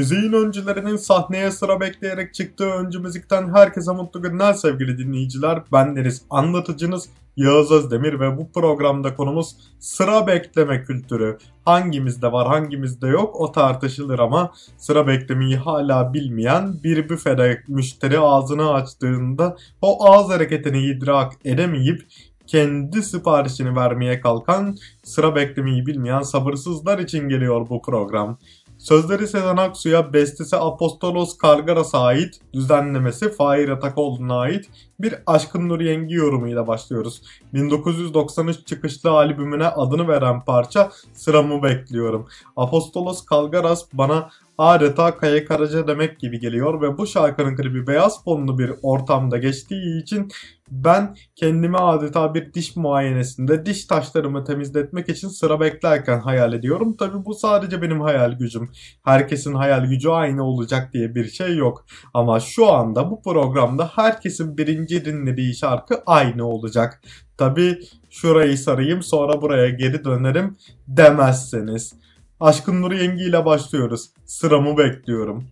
Müziğin öncülerinin sahneye sıra bekleyerek çıktığı öncü müzikten herkese mutlu günler sevgili dinleyiciler. Ben Deniz anlatıcınız Yağız Özdemir ve bu programda konumuz sıra bekleme kültürü. Hangimizde var hangimizde yok o tartışılır ama sıra beklemeyi hala bilmeyen bir büfede müşteri ağzını açtığında o ağız hareketini idrak edemeyip kendi siparişini vermeye kalkan, sıra beklemeyi bilmeyen sabırsızlar için geliyor bu program. Sözleri Sezen Aksu'ya, bestesi Apostolos Kargaras'a ait, düzenlemesi Fahir Atakoğlu'na ait bir Aşkın Nur Yengi yorumuyla başlıyoruz. 1993 çıkışlı albümüne adını veren parça Sıramı Bekliyorum. Apostolos Kalgaras bana adeta Kaya Karaca demek gibi geliyor ve bu şarkının klibi beyaz fonlu bir ortamda geçtiği için ben kendimi adeta bir diş muayenesinde diş taşlarımı temizletmek için sıra beklerken hayal ediyorum. Tabi bu sadece benim hayal gücüm. Herkesin hayal gücü aynı olacak diye bir şey yok. Ama şu anda bu programda herkesin birinci dinlediği şarkı aynı olacak. Tabi şurayı sarayım sonra buraya geri dönerim demezseniz. Aşkın Nuru Yengi ile başlıyoruz. Sıramı bekliyorum.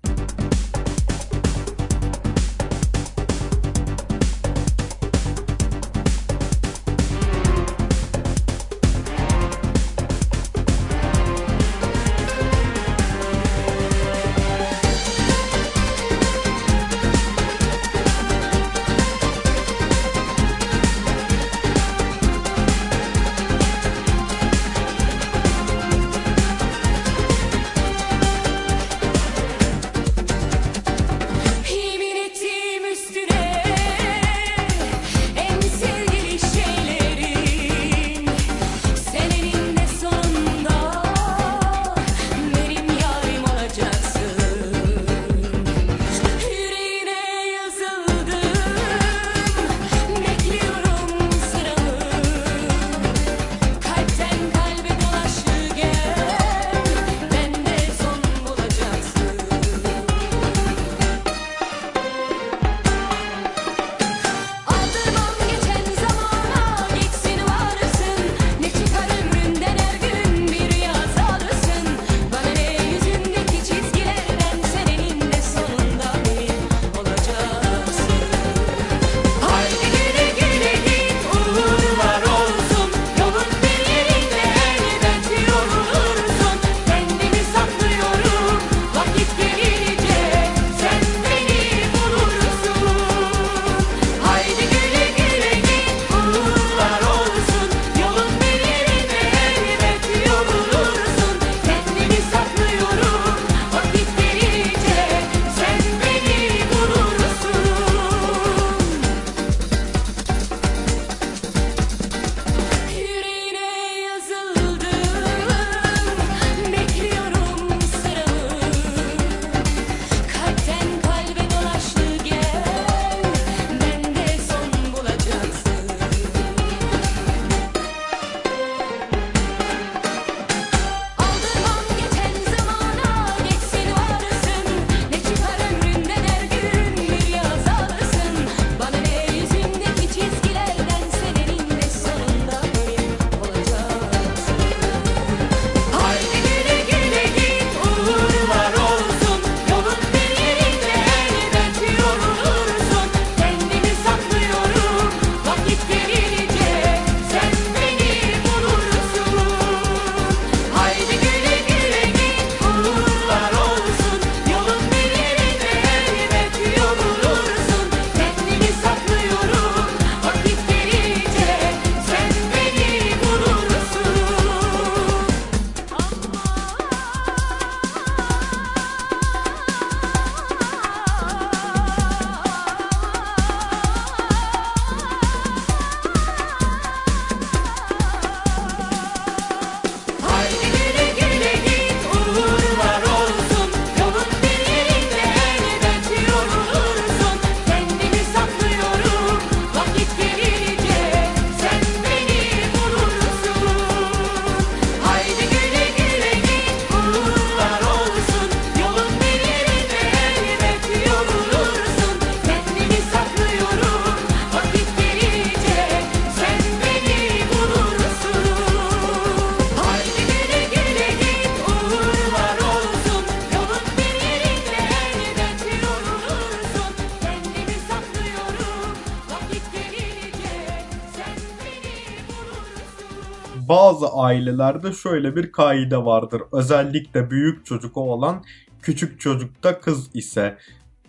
Ailelerde şöyle bir kaide vardır. Özellikle büyük çocuk olan küçük çocukta kız ise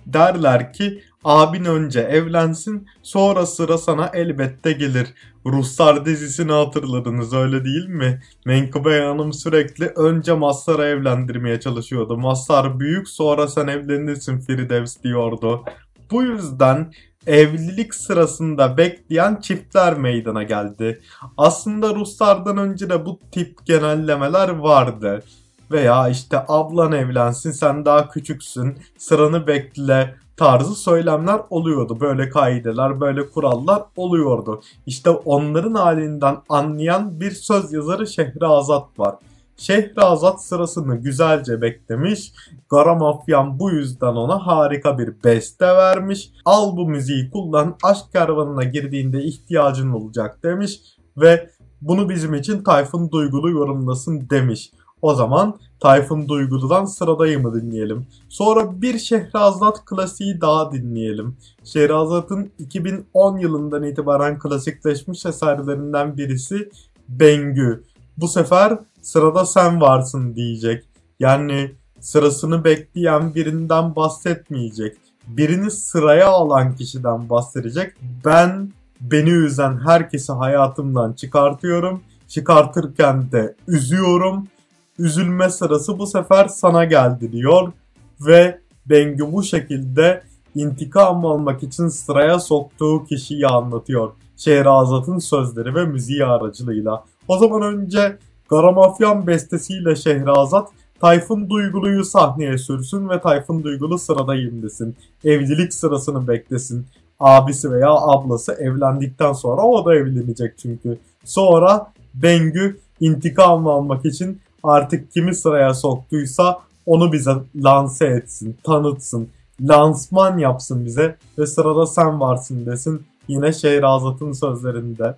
derler ki abin önce evlensin sonra sıra sana elbette gelir. Ruslar dizisini hatırladınız öyle değil mi? Menkıbe Hanım sürekli önce Mazhar'ı evlendirmeye çalışıyordu. Mazhar büyük sonra sen evlenirsin Firdevs diyordu. Bu yüzden evlilik sırasında bekleyen çiftler meydana geldi. Aslında Ruslardan önce de bu tip genellemeler vardı. Veya işte ablan evlensin sen daha küçüksün sıranı bekle tarzı söylemler oluyordu. Böyle kaideler, böyle kurallar oluyordu. İşte onların halinden anlayan bir söz yazarı Şehrazat var. Şehrazat sırasını güzelce beklemiş. Garamafyan bu yüzden ona harika bir beste vermiş. Al bu müziği kullan aşk kervanına girdiğinde ihtiyacın olacak demiş. Ve bunu bizim için Tayfun Duygulu yorumlasın demiş. O zaman Tayfun Duygulu'dan sıradayımı dinleyelim. Sonra bir Şehrazat klasiği daha dinleyelim. Şehrazat'ın 2010 yılından itibaren klasikleşmiş eserlerinden birisi Bengü. Bu sefer sırada sen varsın diyecek. Yani sırasını bekleyen birinden bahsetmeyecek. Birini sıraya alan kişiden bahsedecek. Ben beni üzen herkesi hayatımdan çıkartıyorum. Çıkartırken de üzüyorum üzülme sırası bu sefer sana geldi diyor ve Bengü bu şekilde intikam almak için sıraya soktuğu kişiyi anlatıyor. Şehrazat'ın sözleri ve müziği aracılığıyla. O zaman önce Garamafyan bestesiyle Şehrazat Tayfun Duygulu'yu sahneye sürsün ve Tayfun Duygulu sıradayım desin. Evlilik sırasını beklesin. Abisi veya ablası evlendikten sonra o da evlenecek çünkü. Sonra Bengü intikam almak için artık kimi sıraya soktuysa onu bize lanse etsin, tanıtsın, lansman yapsın bize ve sırada sen varsın desin. Yine Şehrazat'ın sözlerinde.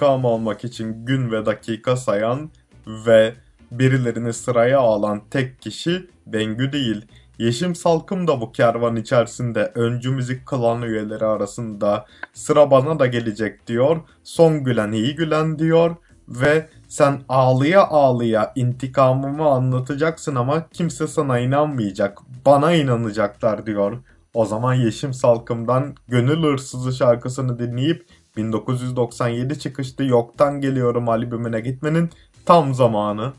intikam almak için gün ve dakika sayan ve birilerini sıraya alan tek kişi Bengü değil. Yeşim Salkım da bu kervan içerisinde öncü müzik klan üyeleri arasında sıra bana da gelecek diyor. Son gülen iyi gülen diyor ve sen ağlıya ağlıya intikamımı anlatacaksın ama kimse sana inanmayacak. Bana inanacaklar diyor. O zaman Yeşim Salkım'dan Gönül Hırsızı şarkısını dinleyip 1997 çıkışlı Yoktan Geliyorum albümüne gitmenin tam zamanı.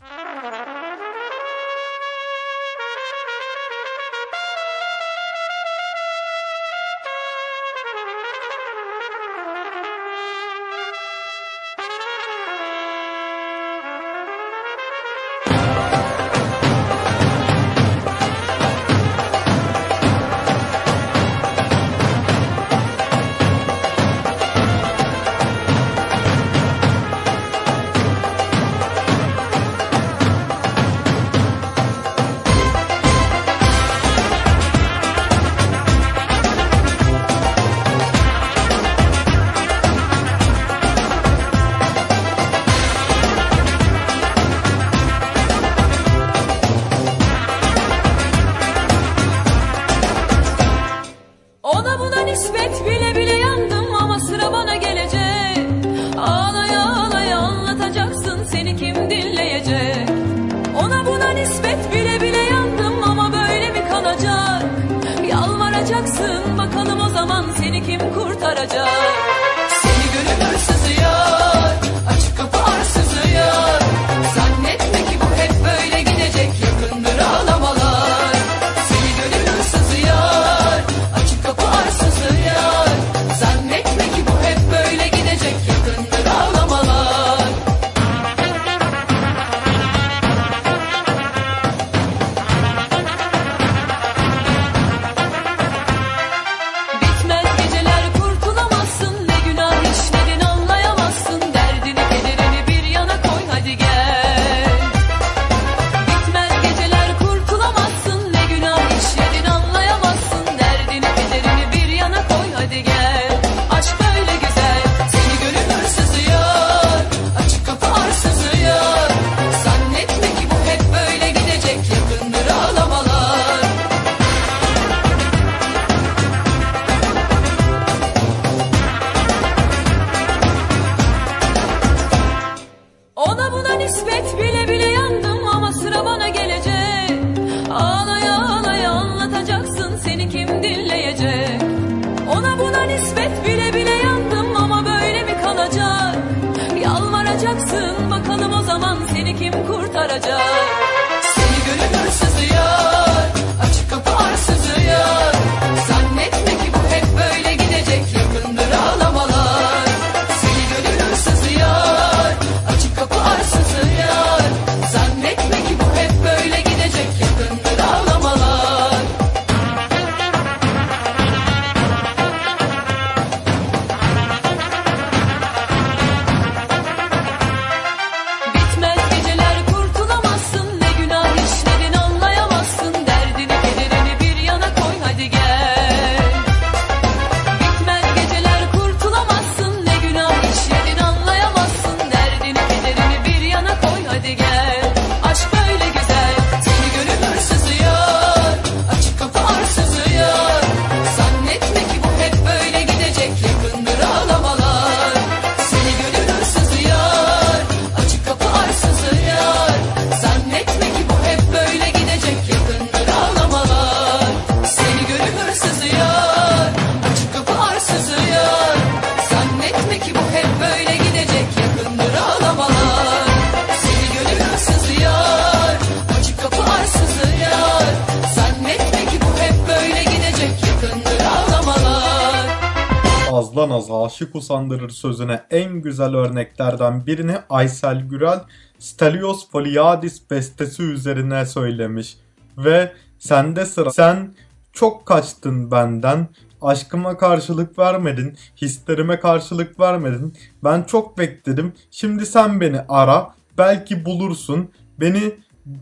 aşık usandırır sözüne en güzel örneklerden birini Aysel Gürel Stelios Foliadis bestesi üzerine söylemiş ve sende sıra sen çok kaçtın benden aşkıma karşılık vermedin, hislerime karşılık vermedin. Ben çok bekledim. Şimdi sen beni ara. Belki bulursun. Beni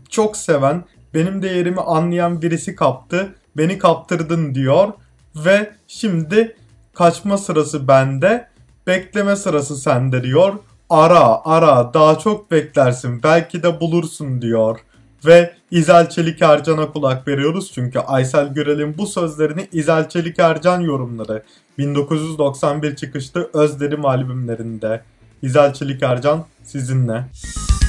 çok seven, benim değerimi anlayan birisi kaptı. Beni kaptırdın diyor ve şimdi kaçma sırası bende, bekleme sırası sende diyor. Ara, ara, daha çok beklersin, belki de bulursun diyor. Ve İzel Çelik Ercan'a kulak veriyoruz çünkü Aysel Gürel'in bu sözlerini İzel Çelik Ercan yorumları 1991 çıkışlı Özlerim albümlerinde. İzel Çelik Ercan sizinle. Müzik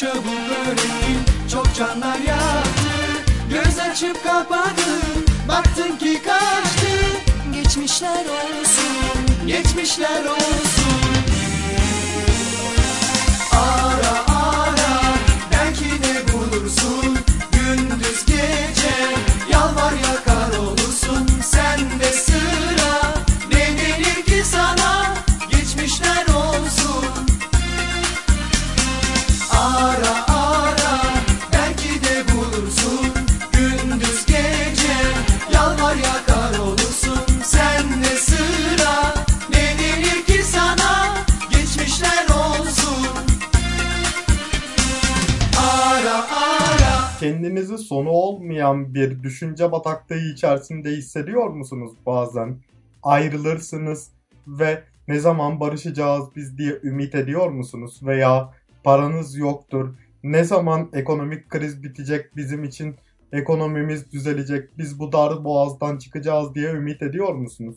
çabuk öğrettin çok canlar yaktı. Göz açıp kapadın baktın ki kaçtı. Geçmişler olsun geçmişler olsun düşünce bataklığı içerisinde hissediyor musunuz bazen? Ayrılırsınız ve ne zaman barışacağız biz diye ümit ediyor musunuz? Veya paranız yoktur. Ne zaman ekonomik kriz bitecek bizim için ekonomimiz düzelecek, biz bu dar boğazdan çıkacağız diye ümit ediyor musunuz?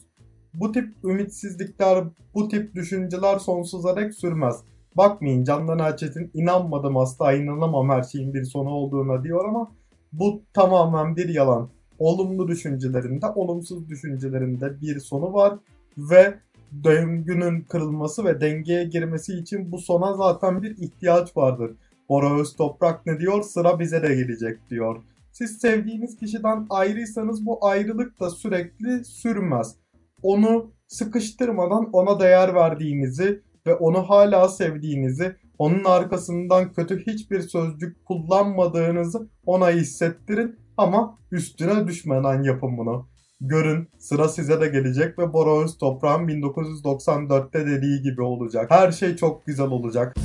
Bu tip ümitsizlikler, bu tip düşünceler sonsuza dek sürmez. Bakmayın Candan Erçetin inanmadım asla inanamam her şeyin bir sonu olduğuna diyor ama bu tamamen bir yalan. Olumlu düşüncelerinde, olumsuz düşüncelerinde bir sonu var ve döngünün kırılması ve dengeye girmesi için bu sona zaten bir ihtiyaç vardır. Bora Öztoprak ne diyor? Sıra bize de gelecek diyor. Siz sevdiğiniz kişiden ayrıysanız bu ayrılık da sürekli sürmez. Onu sıkıştırmadan ona değer verdiğinizi ve onu hala sevdiğinizi, onun arkasından kötü hiçbir sözcük kullanmadığınızı ona hissettirin ama üstüne düşmeden yapın bunu. Görün sıra size de gelecek ve Bora Öztoprak'ın 1994'te dediği gibi olacak. Her şey çok güzel olacak.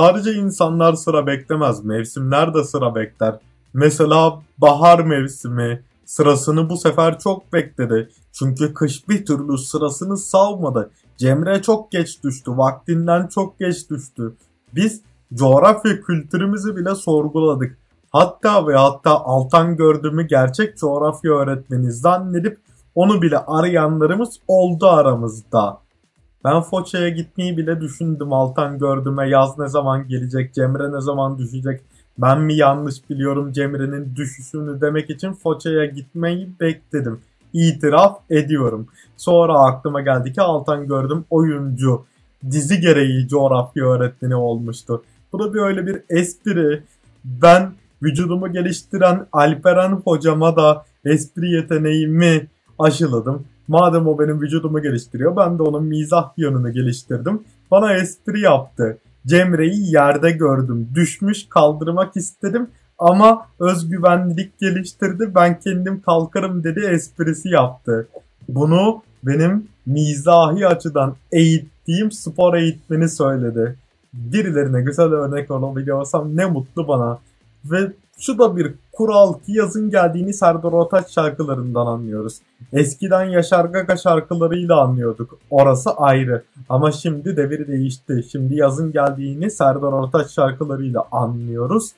Sadece insanlar sıra beklemez. Mevsimler de sıra bekler. Mesela bahar mevsimi sırasını bu sefer çok bekledi. Çünkü kış bir türlü sırasını savmadı. Cemre çok geç düştü. Vaktinden çok geç düştü. Biz coğrafya kültürümüzü bile sorguladık. Hatta ve hatta Altan gördüğümü gerçek coğrafya öğretmeni zannedip onu bile arayanlarımız oldu aramızda. Ben Foça'ya gitmeyi bile düşündüm Altan gördüğüme yaz ne zaman gelecek, Cemre ne zaman düşecek. Ben mi yanlış biliyorum Cemre'nin düşüşünü demek için Foça'ya gitmeyi bekledim. İtiraf ediyorum. Sonra aklıma geldi ki Altan gördüm oyuncu. Dizi gereği coğrafya öğretmeni olmuştu. Bu da bir öyle bir espri. Ben vücudumu geliştiren Alperen hocama da espri yeteneğimi aşıladım. Madem o benim vücudumu geliştiriyor ben de onun mizah yönünü geliştirdim. Bana espri yaptı. Cemre'yi yerde gördüm. Düşmüş kaldırmak istedim ama özgüvenlilik geliştirdi. Ben kendim kalkarım dedi esprisi yaptı. Bunu benim mizahi açıdan eğittiğim spor eğitmeni söyledi. Birilerine güzel örnek olabiliyorsam ne mutlu bana. Ve şu da bir kural ki yazın geldiğini Serdar Ortaç şarkılarından anlıyoruz. Eskiden Yaşar Gaga şarkılarıyla anlıyorduk. Orası ayrı. Ama şimdi devir değişti. Şimdi yazın geldiğini Serdar Ortaç şarkılarıyla anlıyoruz.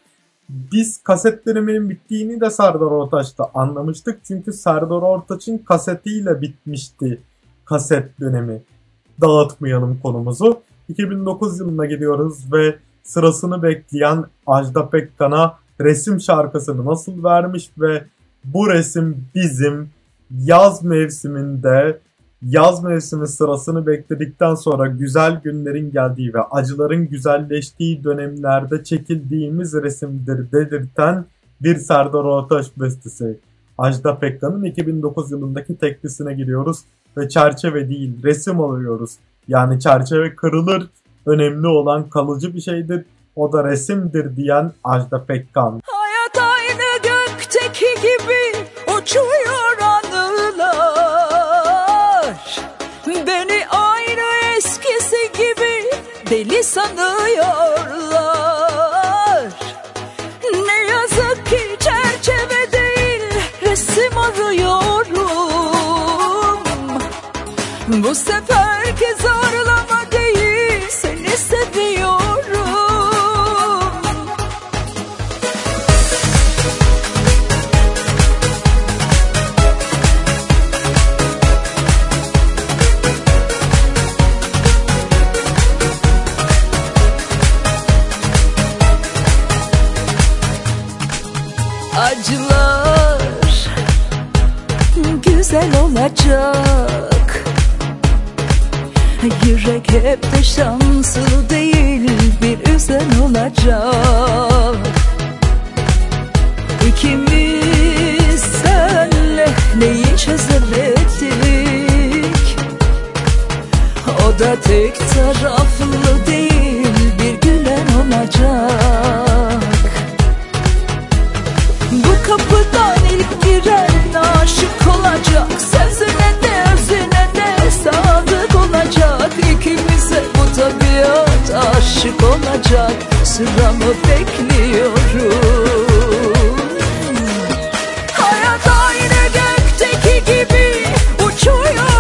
Biz kaset döneminin bittiğini de Serdar Ortaç'ta anlamıştık. Çünkü Serdar Ortaç'ın kasetiyle bitmişti kaset dönemi. Dağıtmayalım konumuzu. 2009 yılına gidiyoruz ve sırasını bekleyen Ajda Pekkan'a resim şarkısını nasıl vermiş ve bu resim bizim yaz mevsiminde yaz mevsimi sırasını bekledikten sonra güzel günlerin geldiği ve acıların güzelleştiği dönemlerde çekildiğimiz resimdir dedirten bir Serdar Ortaç bestesi. Ajda Pekkan'ın 2009 yılındaki teklisine giriyoruz ve çerçeve değil resim alıyoruz. Yani çerçeve kırılır, önemli olan kalıcı bir şeydir. O da resimdir diyen Ajda Pekkan. Hayat aynı gökteki gibi uçuyor anılar Beni aynı eskisi gibi deli sanıyorlar Ne yazık ki çerçeve değil resim arıyorum Bu seferki kapıdan ilk aşık olacak Sözüne de özüne de sadık olacak bu tabiat aşık olacak Sıramı bekliyorum Hayat aynı gökteki gibi uçuyor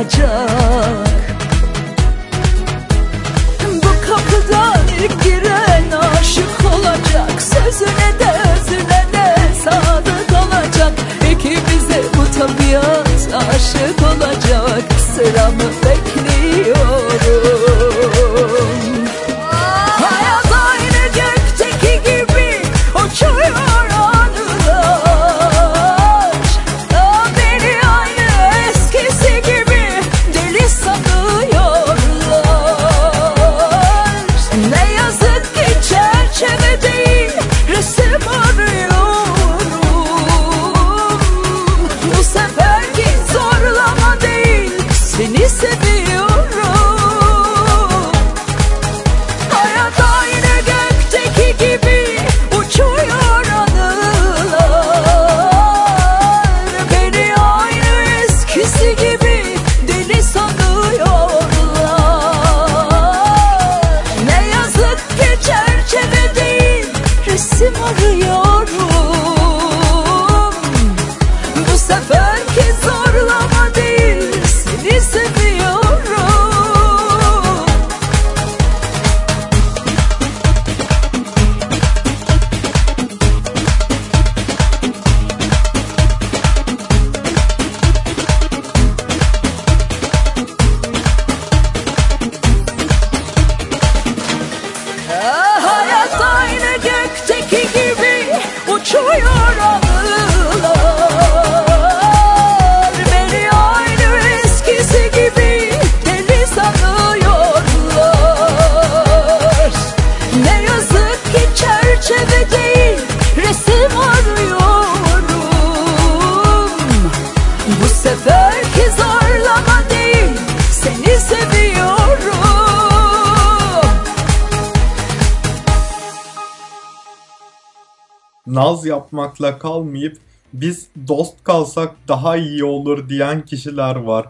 olacak. Bu kapıdan giren aşık olacak. Sözüne de özüne de sadık olacak. İkimize bu tabiat aşık olacak. Sıramı yapmakla kalmayıp biz dost kalsak daha iyi olur diyen kişiler var.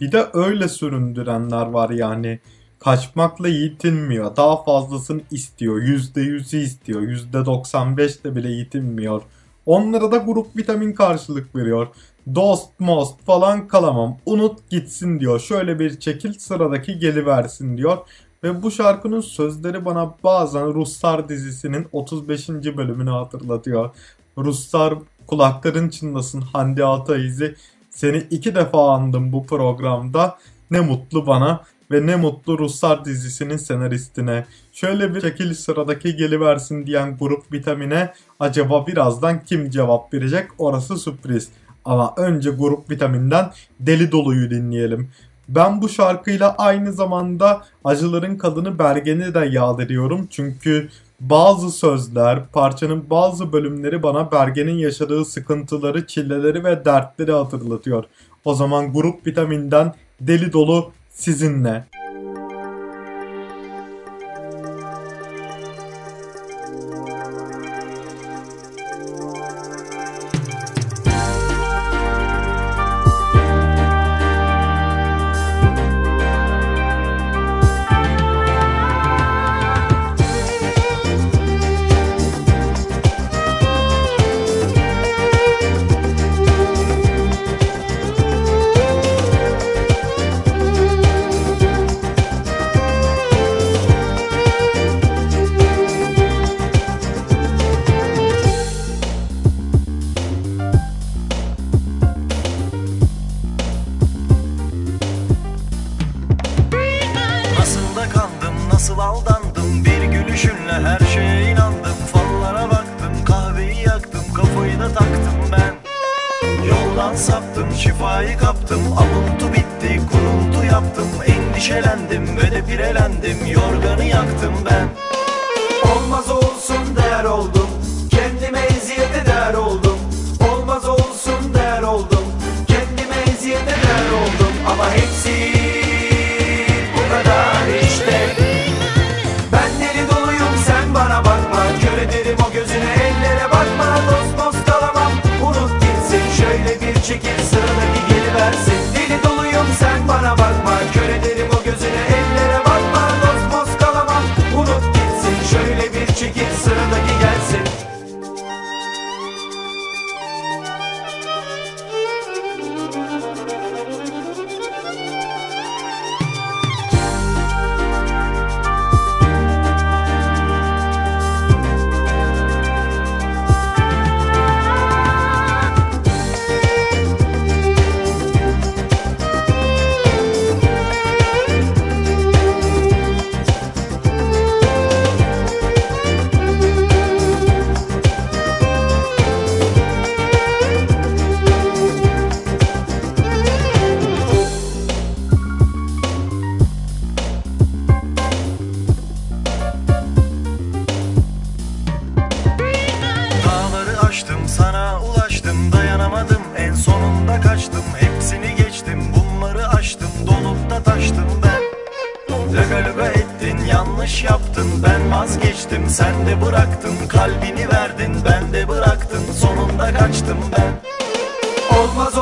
Bir de öyle süründürenler var yani. Kaçmakla yetinmiyor. Daha fazlasını istiyor. %100'ü istiyor. %95 de bile yetinmiyor. Onlara da grup vitamin karşılık veriyor. Dost most falan kalamam. Unut gitsin diyor. Şöyle bir çekil sıradaki geliversin diyor. Ve bu şarkının sözleri bana bazen Ruslar dizisinin 35. bölümünü hatırlatıyor. Ruslar kulakların çınlasın Hande Ataizi. Seni iki defa andım bu programda. Ne mutlu bana ve ne mutlu Ruslar dizisinin senaristine. Şöyle bir şekil sıradaki geliversin diyen grup vitamine acaba birazdan kim cevap verecek orası sürpriz. Ama önce grup vitaminden deli doluyu dinleyelim. Ben bu şarkıyla aynı zamanda acıların kadını Bergen'i de yad ediyorum. Çünkü bazı sözler, parçanın bazı bölümleri bana Bergen'in yaşadığı sıkıntıları, çileleri ve dertleri hatırlatıyor. O zaman grup vitaminden deli dolu sizinle. Der oldum? Olmaz olsun der oldum? Kendime eziyete der oldum? Ama hepsi kaçtım ben. Olmaz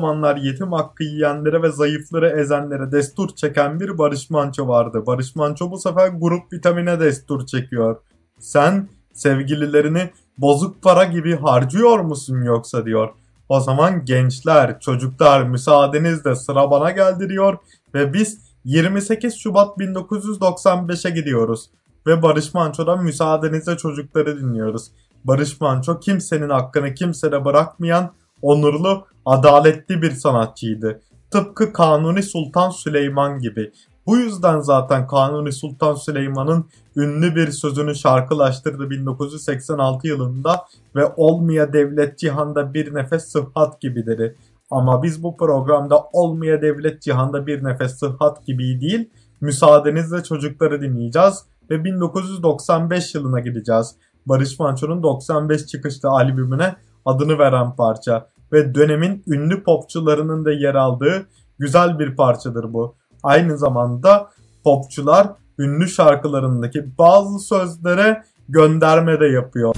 zamanlar yetim hakkı yiyenlere ve zayıfları ezenlere destur çeken bir Barış Manço vardı. Barış Manço bu sefer grup vitamine destur çekiyor. Sen sevgililerini bozuk para gibi harcıyor musun yoksa diyor. O zaman gençler, çocuklar müsaadenizle sıra bana geldi diyor ve biz 28 Şubat 1995'e gidiyoruz. Ve Barış Manço'dan müsaadenizle çocukları dinliyoruz. Barış Manço kimsenin hakkını kimsede bırakmayan onurlu, adaletli bir sanatçıydı. Tıpkı Kanuni Sultan Süleyman gibi. Bu yüzden zaten Kanuni Sultan Süleyman'ın ünlü bir sözünü şarkılaştırdı 1986 yılında ve olmaya devlet cihanda bir nefes sıhhat gibidir. Ama biz bu programda olmaya devlet cihanda bir nefes sıhhat gibi değil, müsaadenizle çocukları dinleyeceğiz ve 1995 yılına gideceğiz. Barış Manço'nun 95 çıkışlı albümüne adını veren parça ve dönemin ünlü popçularının da yer aldığı güzel bir parçadır bu. Aynı zamanda popçular ünlü şarkılarındaki bazı sözlere gönderme de yapıyor.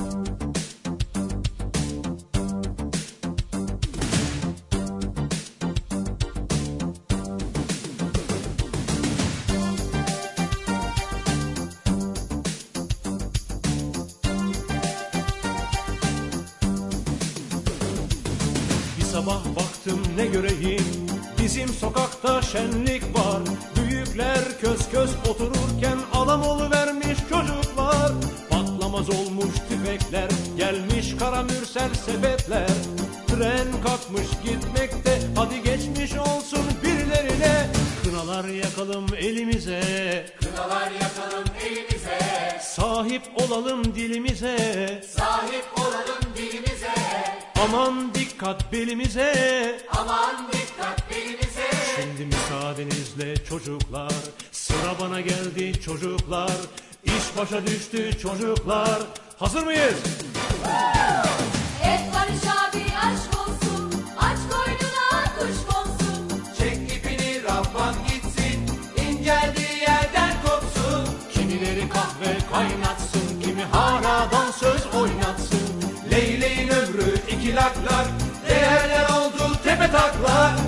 Dikkat belimize Aman dikkat belimize Şimdi müsaadenizle çocuklar Sıra bana geldi çocuklar İş başa düştü çocuklar Hazır mıyız? Et Barış abi aşk olsun. Aç koynuna kuş konsun. Çek ipini Rabban gitsin İnceldiği yerden kopsun Kimileri kahve kaynatsın Kimi haradan söz oynatsın Leyleğin ömrü iki lak lak Değerler oldu luck.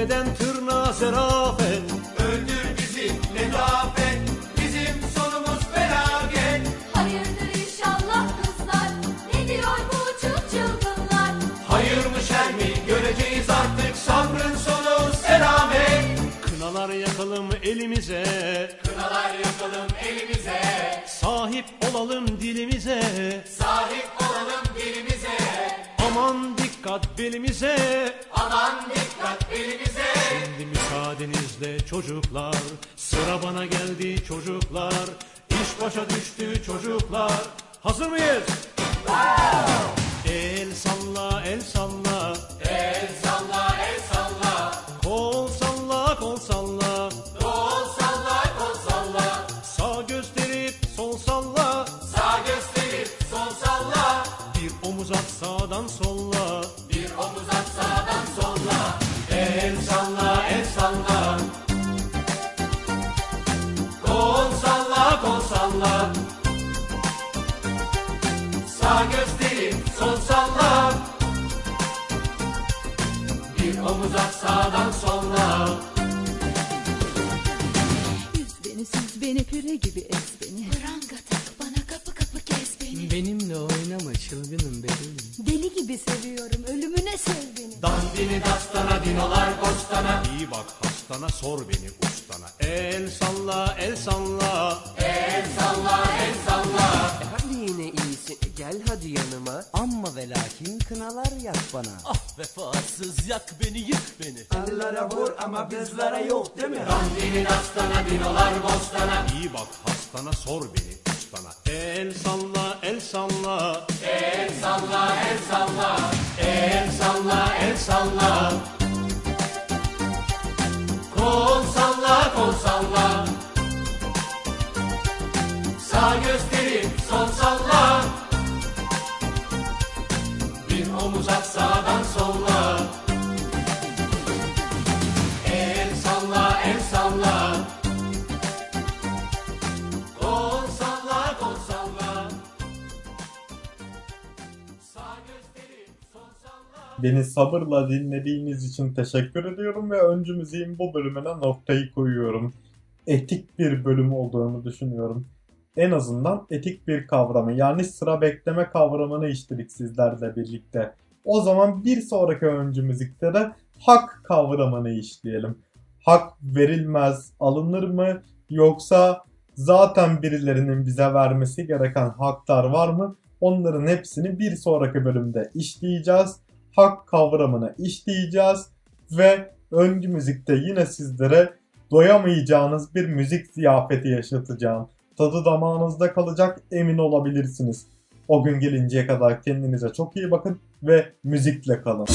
Tepeden tırnağa zerafet Öldür bizi ne afet Bizim sonumuz felaket. Hayırdır inşallah kızlar. Ne diyor bu çıl çılgınlar? Hayır mı şer mi? Göreceğiz artık Sabrın sonu selamet Kınalar yakalım elimize. Kınalar yakalım elimize. Sahip olalım dilimize. Sahip olalım dilimize. Aman dikkat belimize. Aman dikkat belimize müsaadenizle çocuklar. Sıra bana geldi çocuklar. İş başa düştü çocuklar. Hazır mıyız? El salla el salla püre gibi ez beni. Pranga tak bana kapı kapı kes beni. Benimle oynama çılgınım bebeğim. Deli gibi seviyorum ölümüne sev beni. Dandini dastana dinolar bostana. İyi bak hastana sor beni ustana. El salla el salla. El salla el salla gel hadi yanıma. Amma ve lakin kınalar yak bana. Ah vefasız yak beni yık beni. Dandini dastana dinolar bostana. İyi bak hastana sor beni ustana. El salla el salla. El salla el salla. El salla el salla Beni sabırla dinlediğiniz için teşekkür ediyorum ve öncü müziğin bu bölümüne noktayı koyuyorum. Etik bir bölüm olduğunu düşünüyorum. En azından etik bir kavramı yani sıra bekleme kavramını işledik sizlerle birlikte. O zaman bir sonraki öncü müzikte de hak kavramını işleyelim. Hak verilmez, alınır mı yoksa zaten birilerinin bize vermesi gereken haklar var mı? Onların hepsini bir sonraki bölümde işleyeceğiz. Hak kavramını işleyeceğiz ve öncü müzikte yine sizlere doyamayacağınız bir müzik ziyafeti yaşatacağım. Tadı damağınızda kalacak emin olabilirsiniz. O gün gelinceye kadar kendinize çok iyi bakın ve müzikle kalın.